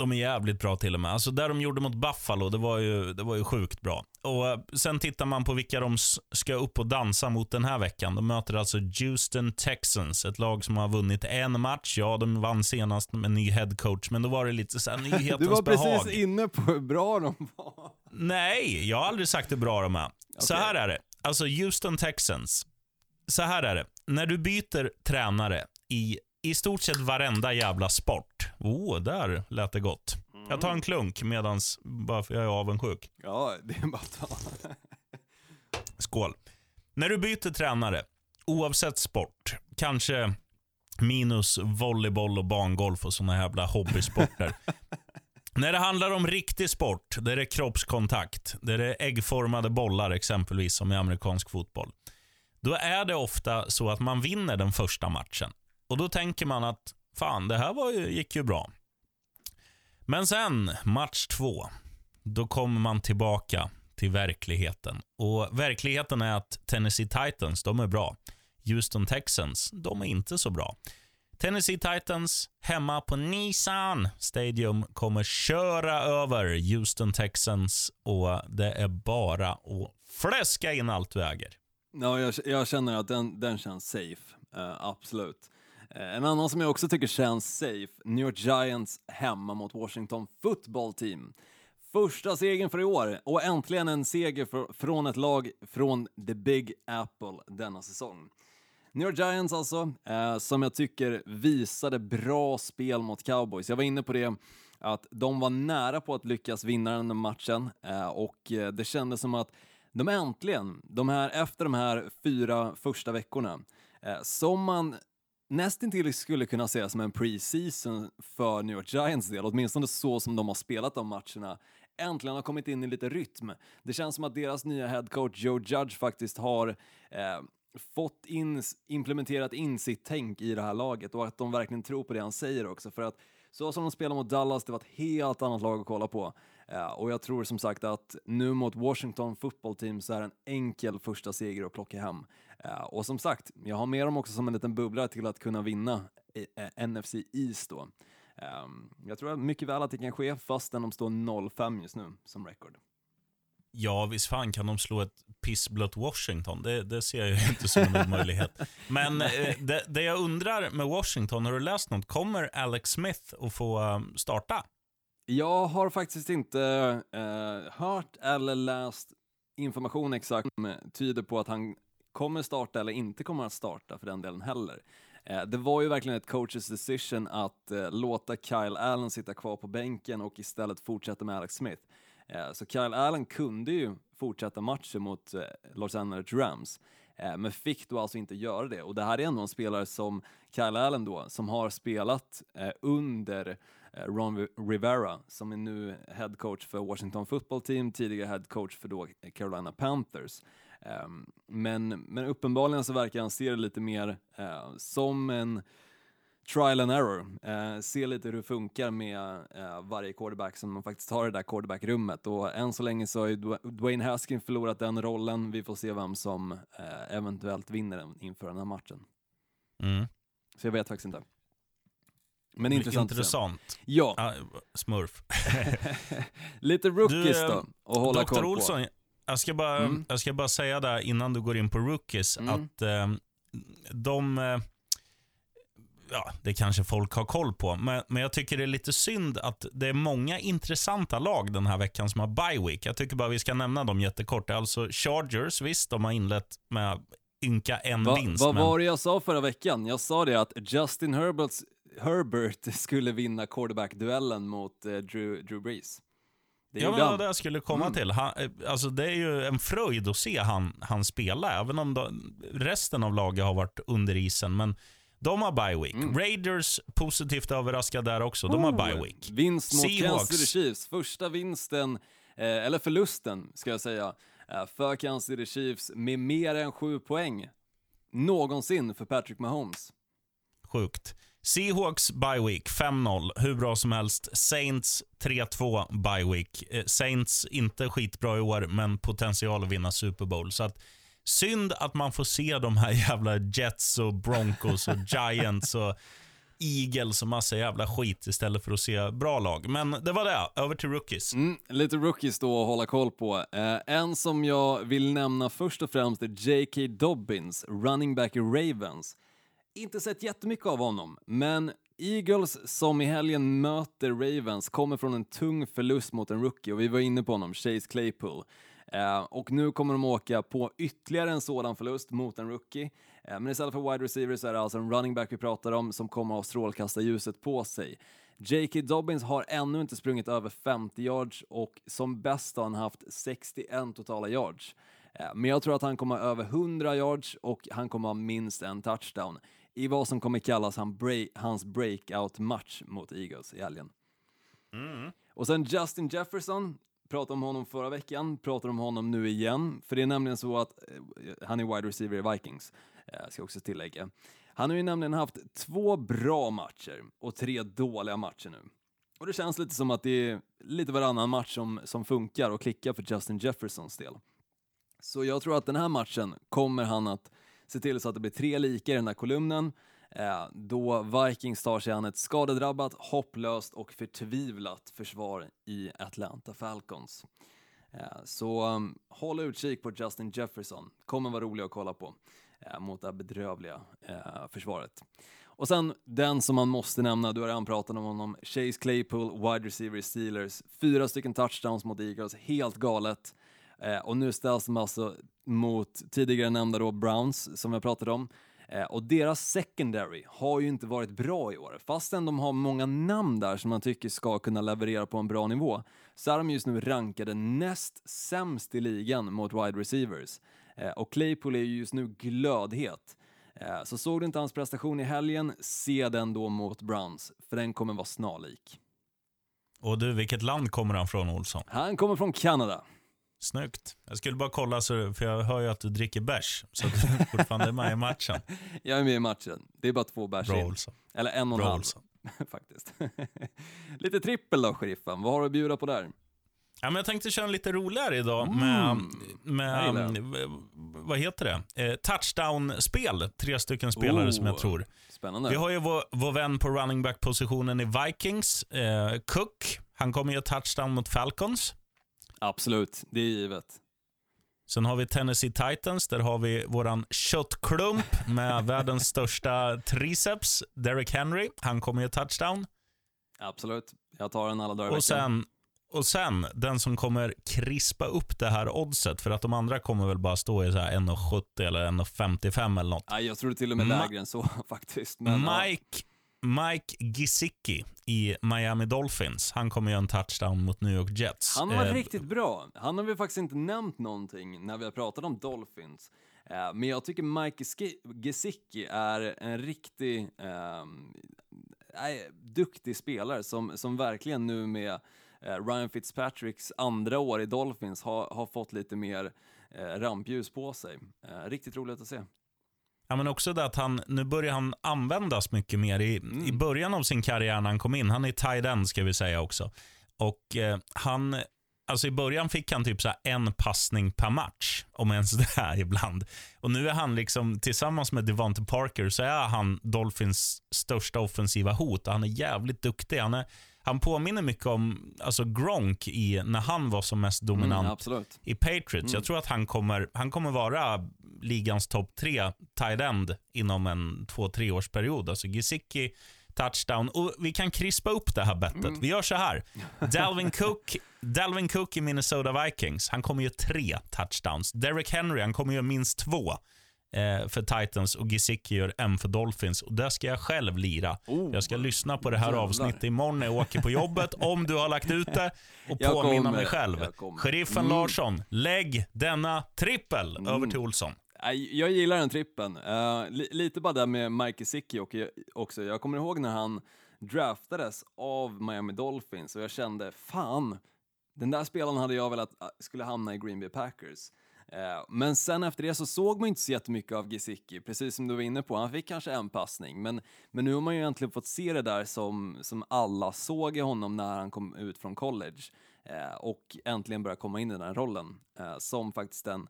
De är jävligt bra till och med. Alltså där de gjorde mot Buffalo, det var ju, det var ju sjukt bra. Och eh, Sen tittar man på vilka de ska upp och dansa mot den här veckan. De möter alltså Houston Texans, ett lag som har vunnit en match. Ja, de vann senast med ny headcoach, men då var det lite så här nyhetens Du var behag. precis inne på hur bra de var. Nej, jag har aldrig sagt hur bra de är. Så Okej. här är det. Alltså Houston Texans. Så här är det. När du byter tränare i i stort sett varenda jävla sport. Oh, där lät det gott. Jag tar en klunk medans, bara för jag är avundsjuk. Ja, det är bara att ta. Skål. När du byter tränare, oavsett sport, kanske minus volleyboll och bangolf och såna jävla hobbysporter. När det handlar om riktig sport, där det är kroppskontakt, där det är äggformade bollar exempelvis som i amerikansk fotboll. Då är det ofta så att man vinner den första matchen. Och då tänker man att fan, det här var ju, gick ju bra. Men sen, match två, då kommer man tillbaka till verkligheten. Och verkligheten är att Tennessee Titans, de är bra. Houston Texans, de är inte så bra. Tennessee Titans hemma på Nissan Stadium kommer köra över Houston Texans och det är bara att fläska in allt du äger. Ja, jag, jag känner att den, den känns safe. uh, absolut. Eh, en annan som jag också tycker känns safe, New York Giants hemma mot Washington Football Team. Första segern för i år och äntligen en seger för, från ett lag från the Big Apple denna säsong. New York Giants alltså, eh, som jag tycker visade bra spel mot Cowboys. Jag var inne på det, att de var nära på att lyckas vinna den matchen eh, och eh, det kändes som att de äntligen, de här, efter de här fyra första veckorna, eh, som man nästintill skulle kunna sägas som en pre-season för New York Giants del, åtminstone så som de har spelat de matcherna, äntligen har kommit in i lite rytm. Det känns som att deras nya headcoach Joe Judge faktiskt har eh, fått in, implementerat in sitt tänk i det här laget och att de verkligen tror på det han säger också. För att så som de spelar mot Dallas, det var ett helt annat lag att kolla på. Och jag tror som sagt att nu mot Washington football team så är en enkel första seger att plocka hem. Och som sagt, jag har med dem också som en liten bubblare till att kunna vinna eh, NFC East då. Ehm, jag tror mycket väl att det kan ske fastän de står 0-5 just nu som record. Ja, visst fan kan de slå ett pissblött Washington. Det, det ser jag ju inte som en omöjlighet. Men eh, det, det jag undrar med Washington, har du läst något? Kommer Alex Smith att få eh, starta? Jag har faktiskt inte eh, hört eller läst information exakt som tyder på att han kommer starta eller inte kommer att starta för den delen heller. Eh, det var ju verkligen ett coaches decision att eh, låta Kyle Allen sitta kvar på bänken och istället fortsätta med Alex Smith. Eh, så Kyle Allen kunde ju fortsätta matchen mot eh, Los Angeles Rams, eh, men fick då alltså inte göra det. Och det här är ändå en spelare som Kyle Allen då, som har spelat eh, under Ron Rivera, som är nu head coach för Washington football team, tidigare head coach för då Carolina Panthers. Ehm, men, men uppenbarligen så verkar han se det lite mer eh, som en trial and error. Eh, se lite hur det funkar med eh, varje quarterback som man faktiskt har i det där quarterback-rummet. Och än så länge så har ju Dw- Dwayne Haskins förlorat den rollen. Vi får se vem som eh, eventuellt vinner den inför den här matchen. Mm. Så jag vet faktiskt inte. Men intressant. Intressant. Ja, Ah, smurf. lite rookies Du, då, att hålla koll Dr. på. Olsson, jag ska, bara, Mm. jag ska bara säga där innan du går in på rookies Mm. att eh, de, ja det kanske folk har koll på, men, men jag tycker det är lite synd att det är många intressanta lag den här veckan som har bye week. Jag tycker bara vi ska nämna dem jättekort. Alltså Chargers, visst de har inlett med ynka en Va, vinst. vad men, var det jag sa förra veckan? Jag sa det att Justin Herberts, Herbert skulle vinna quarterback-duellen mot eh, Drew, Drew Brees. Det Ja, men han. det jag skulle komma Mm. till. Han, eh, alltså, det är ju en fröjd att se han, han spela, även om de, resten av laget har varit under isen. Men de har bye week. Mm. Raiders positivt överraskade där också. De har bye Oh, week. Vinst mot Seahawks. Kansas City Chiefs. Första vinsten, eh, eller förlusten ska jag säga, eh, för Kansas City Chiefs med mer än sju poäng någonsin för Patrick Mahomes. Sjukt. Seahawks bye week 5-0, hur bra som helst. Saints 3-2 bye week. Eh, Saints inte skitbra i år, men potential att vinna Super Bowl. Så att, synd att man får se de här jävla Jets och Broncos och Giants och Eagles och massa jävla skit istället för att se bra lag. Men det var det. Över till rookies. Mm, lite rookies då att hålla koll på. Eh, en som jag vill nämna först och främst är J.K. Dobbins, running back i Ravens. Inte sett jättemycket av honom, men Eagles som i helgen möter Ravens kommer från en tung förlust mot en rookie och vi var inne på honom, Chase Claypool. Eh, och nu kommer de åka på ytterligare en sådan förlust mot en rookie. Eh, men istället för wide receiver så är det alltså en running back vi pratar om som kommer att ha strålkastarljuset på sig. J.K. Dobbins har ännu inte sprungit över 50 yards och som bäst har han haft 61 totala yards. Eh, Men jag tror att han kommer ha över 100 yards och han kommer ha minst en touchdown i vad som kommer kallas hans breakout-match mot Eagles i helgen. Och sen Justin Jefferson, pratade om honom förra veckan, pratar om honom nu igen, för det är nämligen så att eh, han är wide receiver i Vikings, eh, ska jag också tillägga. Han har ju nämligen haft två bra matcher och tre dåliga matcher nu. Och det känns lite som att det är lite varannan match som, som funkar och klickar för Justin Jeffersons del. Så jag tror att den här matchen kommer han att se till så att det blir tre lika i den här kolumnen, eh, då Vikings tar sig an ett skadedrabbat, hopplöst och förtvivlat försvar i Atlanta Falcons. Eh, så um, håll utkik på Justin Jefferson, kommer vara rolig att kolla på eh, mot det här bedrövliga eh, försvaret. Och sen den som man måste nämna, du har redan pratat om honom, Chase Claypool, wide receiver Steelers. Fyra stycken touchdowns mot Eagles, helt galet. Eh, och nu ställs de alltså mot tidigare nämnda då Browns, som jag pratade om. Eh, och deras secondary har ju inte varit bra i år. Fastän de har många namn där som man tycker ska kunna leverera på en bra nivå, så är de just nu rankade näst sämst i ligan mot wide receivers. Eh, och Claypool är ju just nu glödhet. Så såg du inte hans prestation i helgen, se den då mot Browns, för den kommer vara snarlik. Och du, vilket land kommer han från, Olsson? Han kommer från Kanada. Snyggt. Jag skulle bara kolla, så, för jag hör ju att du dricker bärs, så att du fortfarande är med i matchen. Jag är med i matchen. Det är bara två bärs in. Olsson. Eller en och en halv, faktiskt. Lite trippel då, sheriffen. Vad har du att bjuda på där? Ja, men jag tänkte köra lite roligare idag Mm. med, Jag med v- vad heter det? Eh, touchdown-spel. Tre stycken spelare som jag Oh. tror. Spännande. Vi har ju vår, vår vän på running back-positionen i Vikings, eh, Cook. Han kommer göra touchdown mot Falcons. Absolut, det är givet. Sen har vi Tennessee Titans. Där har vi våran köttklump med världens största triceps, Derek Henry. Han kommer göra touchdown. Absolut. Jag tar den alla dagar Och sen, och sen den som kommer krispa upp det här oddset, för att de andra kommer väl bara stå i så här 1,70 eller 1,55 eller något. Nej, jag tror det till och med Ma- lägre än så faktiskt. Men, ja. Mike, Mike Gesicki i Miami Dolphins. Han kommer göra en touchdown mot New York Jets. Han var Eh, riktigt bra. Han har vi faktiskt inte nämnt någonting när vi har pratat om Dolphins. Eh, men jag tycker Mike Gesicki är en riktig nej, duktig spelare som, som verkligen nu med eh, Ryan Fitzpatricks andra år i Dolphins har, har fått lite mer eh, rampljus på sig. Eh, riktigt roligt att se. Ja, men också det att han, nu börjar han användas mycket mer. I, mm. I början av sin karriär när han kom in, han är tight end ska vi säga också. Och eh, han, alltså i början fick han typ så en passning per match, om ens det här ibland. Och nu är han liksom, tillsammans med Devonte Parker, så är han Dolphins största offensiva hot. Han är jävligt duktig. Han är, han påminner mycket om alltså Gronk i, när han var som mest dominant mm, i Patriots. Mm. Jag tror att han kommer, han kommer vara ligans topp tre tight end inom en två, tre års period. Alltså Gesicki, touchdown. Och Vi kan krispa upp det här bettet. Mm. Vi gör så här. Dalvin Cook, Dalvin Cook i Minnesota Vikings, han kommer göra tre touchdowns. Derek Henry, han kommer göra minst två eh, för Titans och Gesicki gör en för Dolphins. Och Där ska jag själv lira. Oh, jag ska lyssna på det här jävlar. avsnittet imorgon när jag åker på jobbet, om du har lagt ut det, och påminna mig själv. Sheriffen mm. Larsson, lägg denna trippel mm. över till Olsson. Jag gillar den trippen. Uh, li lite bara där med Mike Gesicki också. Jag kommer ihåg när han draftades av Miami Dolphins och jag kände, fan, den där spelaren hade jag velat ah, skulle hamna i Green Bay Packers. Uh, men sen efter det så såg man inte så jättemycket av Gesicki, precis som du var inne på. Han fick kanske en passning, men, men nu har man ju äntligen fått se det där som, som alla såg i honom när han kom ut från college uh, och äntligen börja komma in i den rollen som faktiskt en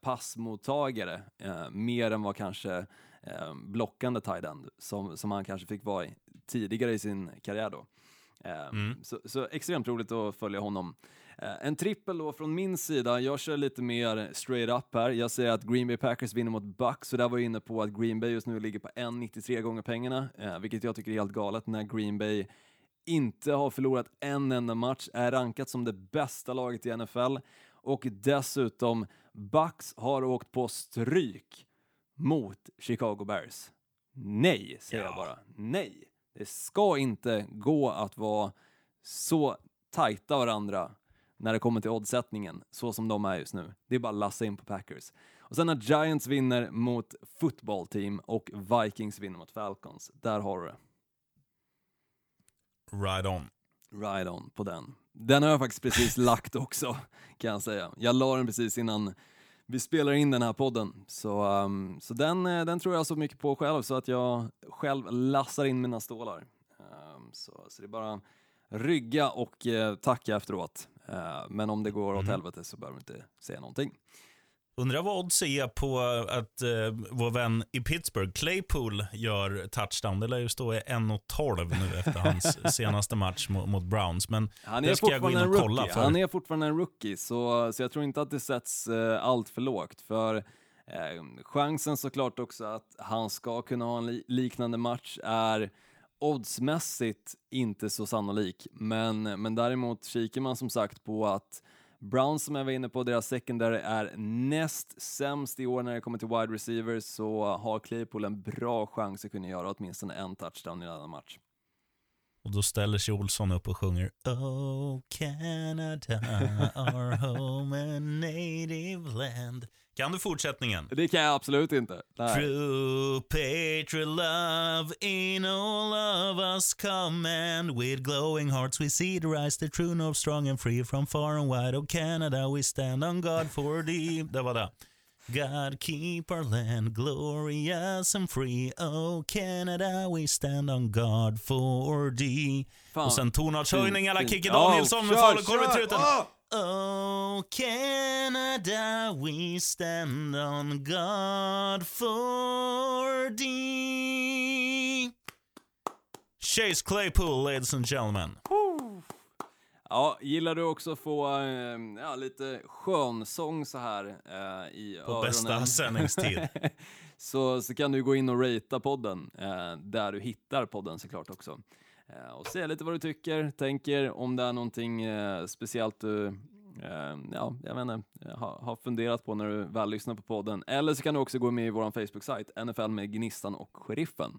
passmottagare, mer än vad kanske blockande tight end som, som han kanske fick vara i tidigare i sin karriär då. Mm. Så, så extremt roligt att följa honom. Eh, en trippel då från min sida, jag kör lite mer straight up här. Jag säger att Green Bay Packers vinner mot Bucks, så där var jag inne på att Green Bay just nu ligger på 1,93 gånger pengarna, eh, vilket jag tycker är helt galet när Green Bay inte har förlorat en enda match, är rankat som det bästa laget i NFL och dessutom Bucks har åkt på stryk mot Chicago Bears. Nej, säger ja. jag bara. Nej. Det ska inte gå att vara så tajta varandra när det kommer till oddsättningen, så som de är just nu. Det är bara att lassa in på Packers. Och sen när Giants vinner mot football team och Vikings vinner mot Falcons, där har du det. Right on. Right on på den. Den har jag faktiskt precis lagt också, kan jag säga. Jag la den precis innan vi spelar in den här podden. Så, um, så den, eh, den tror jag så mycket på själv, så att jag själv lassar in mina stålar. Um, så, så det är bara rygga och uh, tacka efteråt. Eh, men om det går åt mm. helvete så behöver du inte säga någonting. Undrar vad odds är på att uh, vår vän i Pittsburgh, Claypool, gör touchdown. Det lär ju stå i 1.12 nu efter hans senaste match mot, mot, Browns. Men han är det ska jag gå in och kolla. För. Han är fortfarande en rookie, så, så jag tror inte att det sätts uh, allt för lågt. För uh, chansen såklart också att han ska kunna ha en li liknande match är oddsmässigt inte så sannolik, men, men däremot kikar man som sagt på att Browns som jag var inne på, deras secondary är näst sämst i år när det kommer till wide receivers, så har Claypool en bra chans att kunna göra åtminstone en touchdown i denna match. Och då ställer sig Olsson upp och sjunger Oh Canada, our home and native land. Kan du fortsättningen? Det kan jag absolut inte. Nej. True patriot love in all of us command With glowing hearts we see the rise The true north strong and free From far and wide of Canada we stand on God for thee Det var det. God keep our land glorious and free Oh Canada we stand on God for thee Fan. Och sen tonartshöjning alla Kikki Danielsson med falukorv i truten. Oh! Oh, Canada, we stand on God for thee. Chase Claypool, ladies and gentlemen. Ja, gillar du också att få äh, ja, lite skönsång så här äh, i På öronen? bästa sändningstid. så, så kan du gå in och ratea podden, äh, där du hittar podden såklart också. Eh, och säga lite vad du tycker, tänker, om det är någonting eh, speciellt du eh, ja, jag vet inte, har, har funderat på när du väl lyssnar på podden. Eller så kan du också gå med i vår Facebook-sajt, NFL med Gnistan och Sheriffen.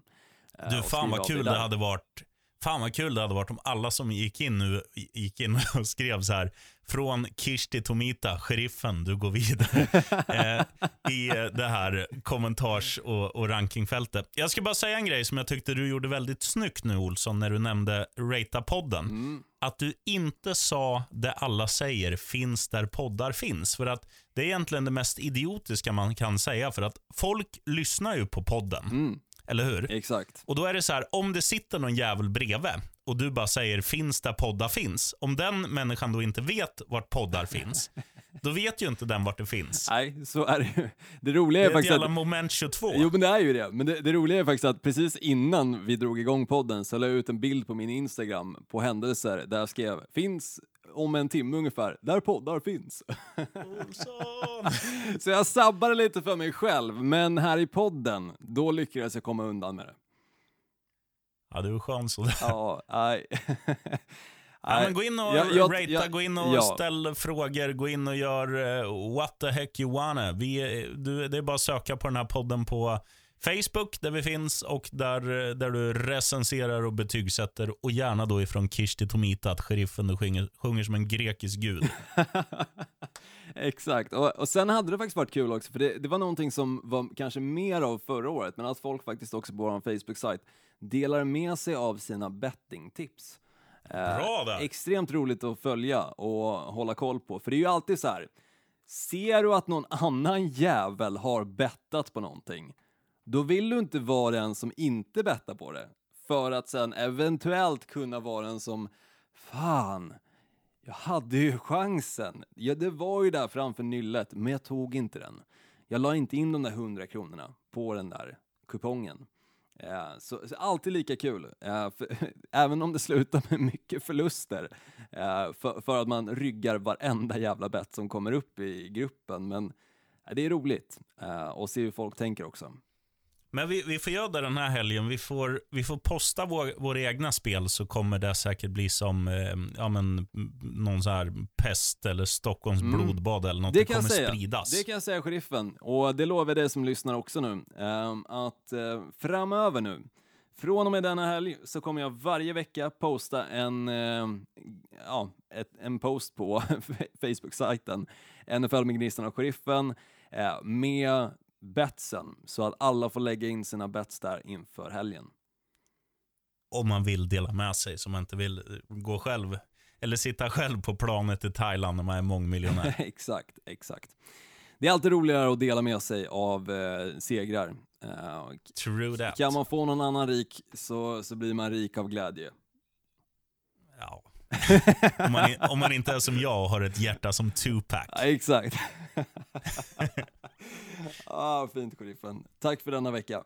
Du, fan vad kul det hade varit Fan vad kul det hade varit om alla som gick in nu gick in och skrev så här. Från Kirsti Tomita, sheriffen, du går vidare. eh, I det här kommentars och, och rankingfältet. Jag ska bara säga en grej som jag tyckte du gjorde väldigt snyggt nu Olsson, när du nämnde Rata-podden. Mm. att du inte sa det alla säger finns där poddar finns. För att Det är egentligen det mest idiotiska man kan säga. För att folk lyssnar ju på podden. Mm, Eller hur? exakt. Och då är det så här, om det sitter någon jävel bredvid och du bara säger finns där poddar finns. Om den människan då inte vet vart poddar finns, då vet ju inte den vart det finns. Nej, så är det ju. Det roliga Det är, är ett jävla att... moment 22. Jo men det är ju det. Men det, det roliga är faktiskt att precis innan vi drog igång podden så la jag ut en bild på min Instagram på händelser där jag skrev finns om en timme ungefär, där poddar finns. Så jag sabbade lite för mig själv, men här i podden, då lyckades jag komma undan med det. Ja, du är skön sådär. Ja, nej. Ja, men gå in och Jag- jag- ratea, jag- gå in och ja. ställ frågor, gå in och gör eh, what the heck you wanna. Vi, är- du, det är bara att söka på den här podden på Facebook där vi finns och där, eh, där du recenserar och betygsätter och gärna då ifrån Kishti Tomita att sheriffen du sjunger, sjunger som en grekisk gud. Exakt, och, och sen hade det faktiskt varit kul också, för det, det var någonting som var kanske mer av förra året, men att folk faktiskt också på vår Facebook-sajt delar med sig av sina bettingtips. Eh, Bra där. Extremt roligt att följa och hålla koll på, för det är ju alltid så här, ser du att någon annan jävel har bettat på någonting, då vill du inte vara den som inte bettar på det, för att sen eventuellt kunna vara den som, fan, jag hade ju chansen. Ja, det var ju där framför nyllet, men jag tog inte den. Jag la inte in de där hundra kronorna på den där kupongen. Eh, så, så alltid lika kul, eh, för, även om det slutar med mycket förluster, eh, för, för att man ryggar varenda jävla bett som kommer upp i gruppen. Men eh, det är roligt att och se hur folk tänker också. Men vi, vi får göra det den här helgen. Vi får, vi får posta vår, våra egna spel så kommer det säkert bli som eh, ja, men, någon så här pest eller Stockholms Mm. blodbad eller något. Det Det, kan kommer säga. spridas. Det kan jag säga, sheriffen. Och det lovar jag dig som lyssnar också nu. ehm, att eh, framöver nu, från och med denna helg, så kommer jag varje vecka posta en, eh, ja, ett, en post på Facebook-sajten NFL med Gnistan och Sheriffen eh, med betsen, så att alla får lägga in sina bets där inför helgen. Om man vill dela med sig, så man inte vill eh, gå själv. Eller sitta själv på planet i Thailand när man är mångmiljonär. exakt, exakt. Det är alltid roligare att dela med sig av eh, segrar. Eh, True that. Kan man få någon annan rik så, så blir man rik av glädje. Ja. om, man, om man inte är som jag och har ett hjärta som Tupac. Ja, exakt. ah, fint, sheriffen. Tack för denna vecka.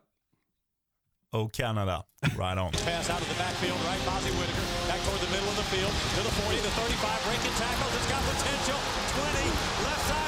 Oh Canada, right on. Pass out of the backfield, right? Bozzy Whitaker back toward the middle of the field to the 40, the 35, breaking tackles. It's got potential. 20, left side